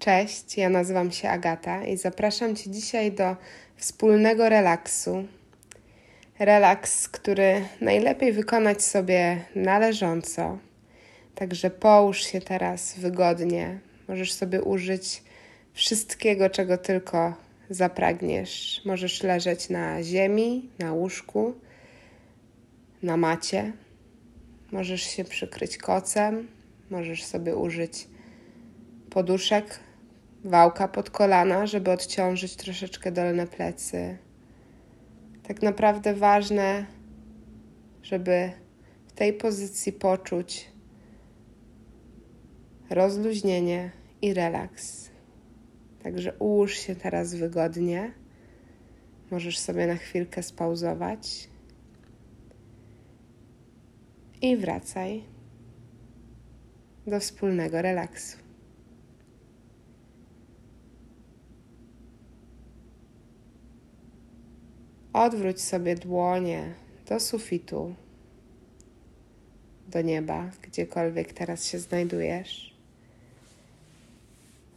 Cześć, ja nazywam się Agata i zapraszam Cię dzisiaj do wspólnego relaksu. Relaks, który najlepiej wykonać sobie należąco. Także połóż się teraz wygodnie. Możesz sobie użyć wszystkiego, czego tylko zapragniesz. Możesz leżeć na ziemi, na łóżku, na macie. Możesz się przykryć kocem, możesz sobie użyć poduszek, wałka pod kolana, żeby odciążyć troszeczkę dolne plecy. Tak naprawdę ważne, żeby w tej pozycji poczuć rozluźnienie i relaks. Także ułóż się teraz wygodnie. Możesz sobie na chwilkę spauzować i wracaj do wspólnego relaksu. Odwróć sobie dłonie do sufitu, do nieba, gdziekolwiek teraz się znajdujesz.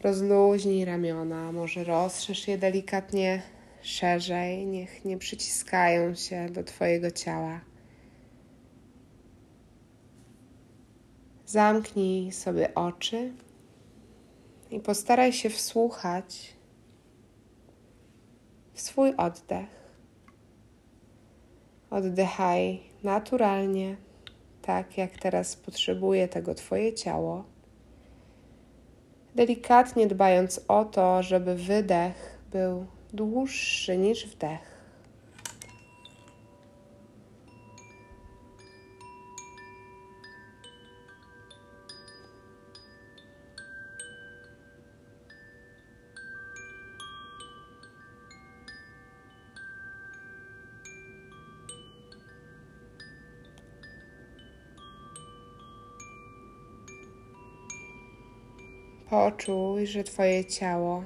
Rozluźnij ramiona, może rozszerz je delikatnie szerzej, niech nie przyciskają się do Twojego ciała. Zamknij sobie oczy i postaraj się wsłuchać w swój oddech. Oddychaj naturalnie, tak jak teraz potrzebuje tego Twoje ciało. Delikatnie dbając o to, żeby wydech był dłuższy niż wdech. Poczuj, że Twoje ciało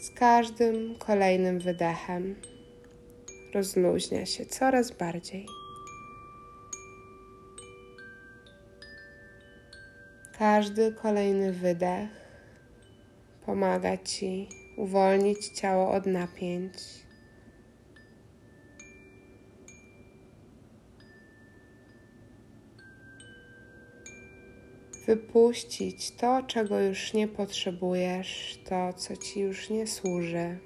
z każdym kolejnym wydechem rozluźnia się coraz bardziej. Każdy kolejny wydech pomaga Ci uwolnić ciało od napięć. Wypuścić to, czego już nie potrzebujesz, to, co ci już nie służy.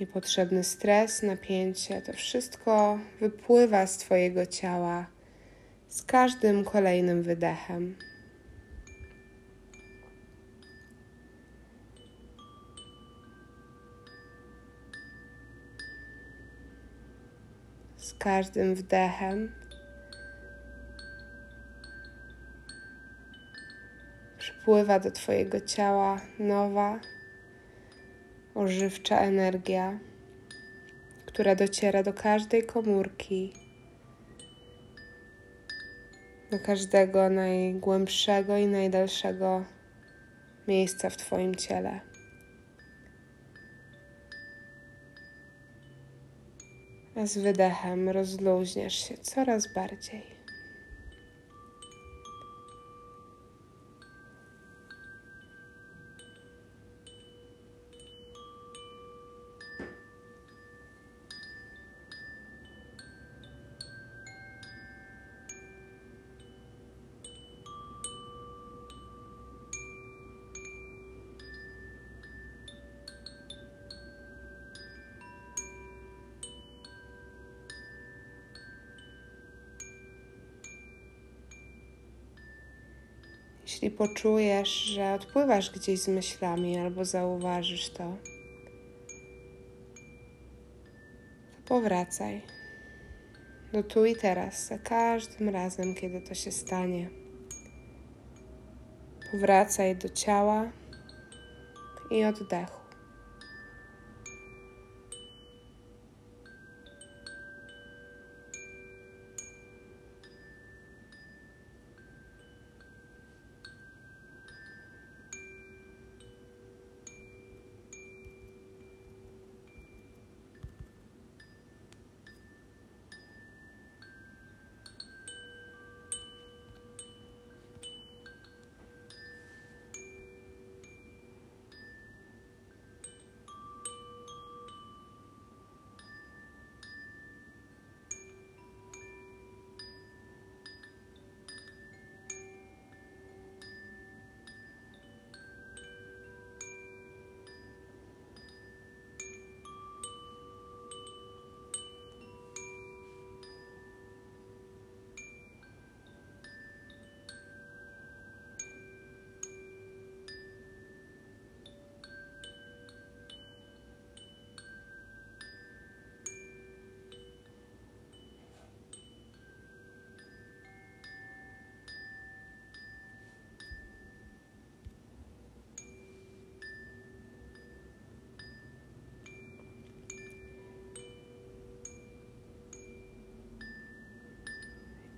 Niepotrzebny stres, napięcie, to wszystko wypływa z Twojego ciała z każdym kolejnym wydechem. Każdym wdechem. Przypływa do Twojego ciała nowa, ożywcza energia, która dociera do każdej komórki, do każdego najgłębszego i najdalszego miejsca w Twoim ciele. A z wydechem rozluźniasz się coraz bardziej. Jeśli poczujesz, że odpływasz gdzieś z myślami albo zauważysz to, to powracaj do tu i teraz, za każdym razem, kiedy to się stanie. Powracaj do ciała i oddechu.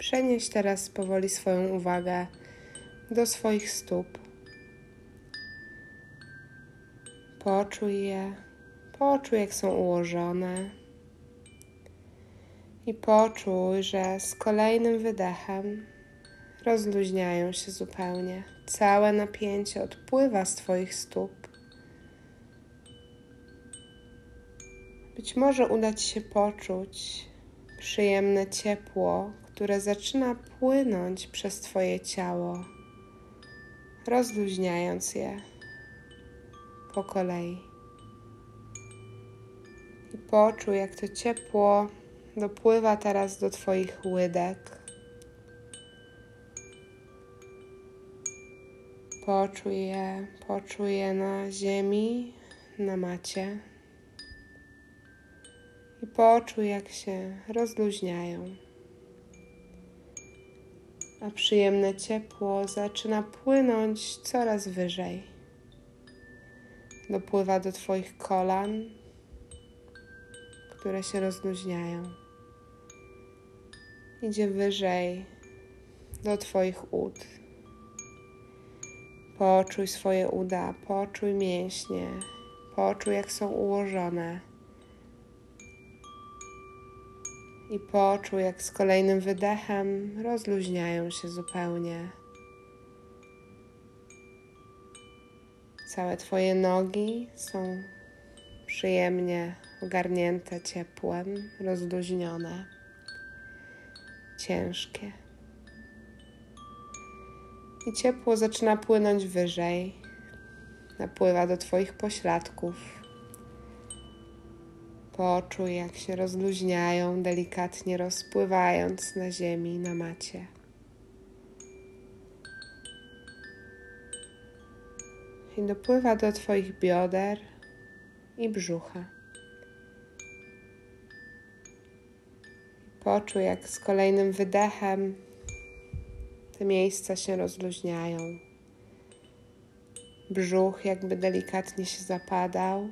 Przenieś teraz powoli swoją uwagę do swoich stóp. Poczuj je, poczuj jak są ułożone i poczuj, że z kolejnym wydechem rozluźniają się zupełnie. Całe napięcie odpływa z Twoich stóp. Być może uda Ci się poczuć przyjemne ciepło, które zaczyna płynąć przez Twoje ciało, rozluźniając je po kolei. I poczuj, jak to ciepło dopływa teraz do Twoich łydek. Poczuj je, poczuj je na ziemi, na macie. I poczuj, jak się rozluźniają. A przyjemne ciepło zaczyna płynąć coraz wyżej. Dopływa do Twoich kolan, które się rozluźniają. Idzie wyżej do Twoich ud. Poczuj swoje uda, poczuj mięśnie, poczuj jak są ułożone. I poczuj jak z kolejnym wydechem rozluźniają się zupełnie. Całe Twoje nogi są przyjemnie ogarnięte ciepłem, rozluźnione, ciężkie i ciepło zaczyna płynąć wyżej. Napływa do Twoich pośladków. Poczuj, jak się rozluźniają, delikatnie rozpływając na ziemi, na macie. I dopływa do Twoich bioder i brzucha. Poczuj, jak z kolejnym wydechem te miejsca się rozluźniają. Brzuch jakby delikatnie się zapadał.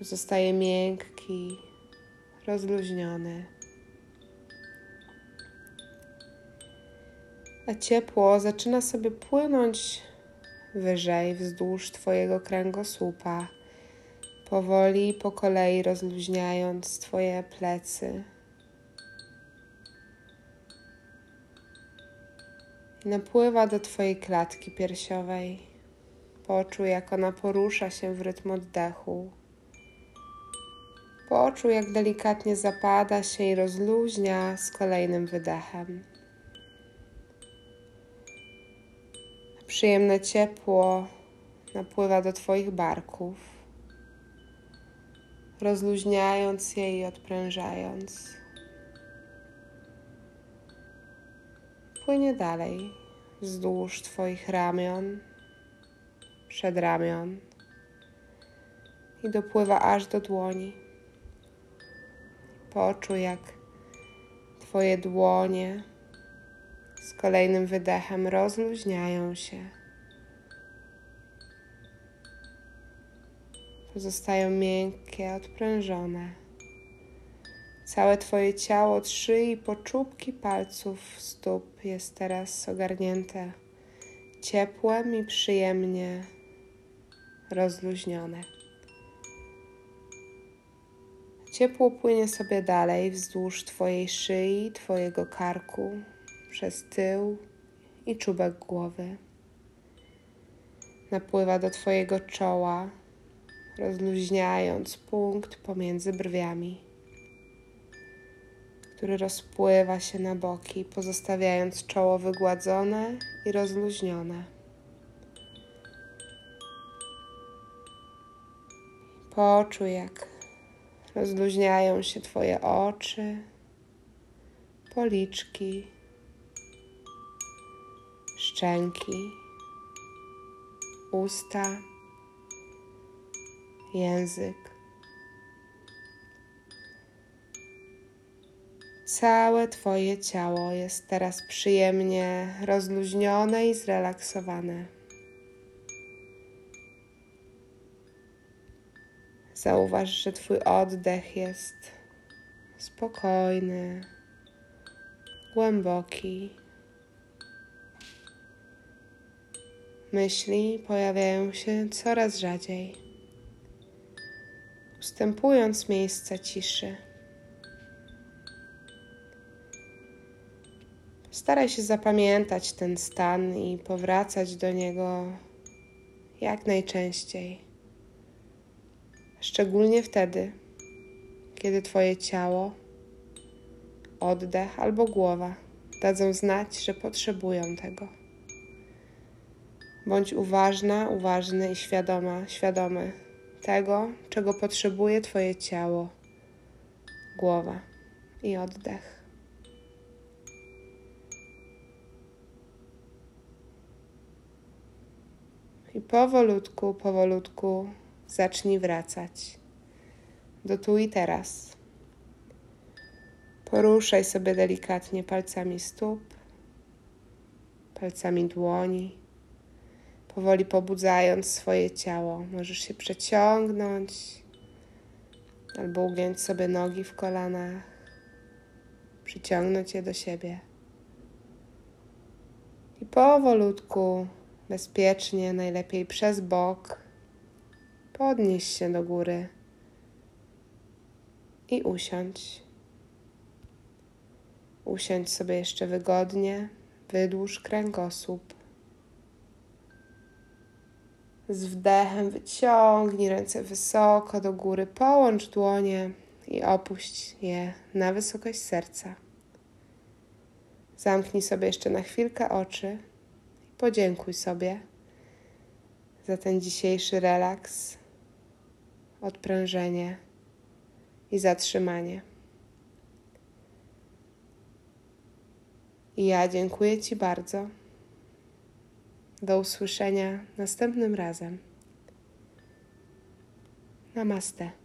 Pozostaje miękki, rozluźniony. A ciepło zaczyna sobie płynąć wyżej wzdłuż Twojego kręgosłupa, powoli po kolei rozluźniając Twoje plecy, napływa do Twojej klatki piersiowej. Poczuj, jak ona porusza się w rytm oddechu. Poczuj, jak delikatnie zapada się i rozluźnia z kolejnym wydechem. Przyjemne ciepło napływa do Twoich barków, rozluźniając je i odprężając. płynie dalej wzdłuż Twoich ramion, przedramion i dopływa aż do dłoni. Poczuj, jak Twoje dłonie z kolejnym wydechem rozluźniają się. Pozostają miękkie, odprężone. Całe Twoje ciało od szyi po czubki palców stóp jest teraz ogarnięte ciepłem i przyjemnie rozluźnione. Ciepło płynie sobie dalej wzdłuż Twojej szyi, Twojego karku, przez tył i czubek głowy. Napływa do Twojego czoła, rozluźniając punkt pomiędzy brwiami który rozpływa się na boki, pozostawiając czoło wygładzone i rozluźnione. Poczuj, jak rozluźniają się Twoje oczy, policzki, szczęki, usta, język. Całe Twoje ciało jest teraz przyjemnie rozluźnione i zrelaksowane. Zauważ, że Twój oddech jest spokojny, głęboki. Myśli pojawiają się coraz rzadziej, ustępując miejsca ciszy. Staraj się zapamiętać ten stan i powracać do niego jak najczęściej. Szczególnie wtedy, kiedy Twoje ciało, oddech albo głowa dadzą znać, że potrzebują tego. Bądź uważna, uważny i świadoma, świadomy tego, czego potrzebuje Twoje ciało, głowa i oddech. I powolutku, powolutku zacznij wracać do tu i teraz. Poruszaj sobie delikatnie palcami stóp, palcami dłoni, powoli pobudzając swoje ciało. Możesz się przeciągnąć albo ugiąć sobie nogi w kolanach, przyciągnąć je do siebie. I powolutku bezpiecznie, najlepiej przez bok. Podnieś się do góry i usiądź. Usiądź sobie jeszcze wygodnie, wydłuż kręgosłup. Z wdechem wyciągnij ręce wysoko do góry, połącz dłonie i opuść je na wysokość serca. Zamknij sobie jeszcze na chwilkę oczy podziękuj sobie za ten dzisiejszy relaks, odprężenie i zatrzymanie. I ja dziękuję Ci bardzo. Do usłyszenia następnym razem. Namaste.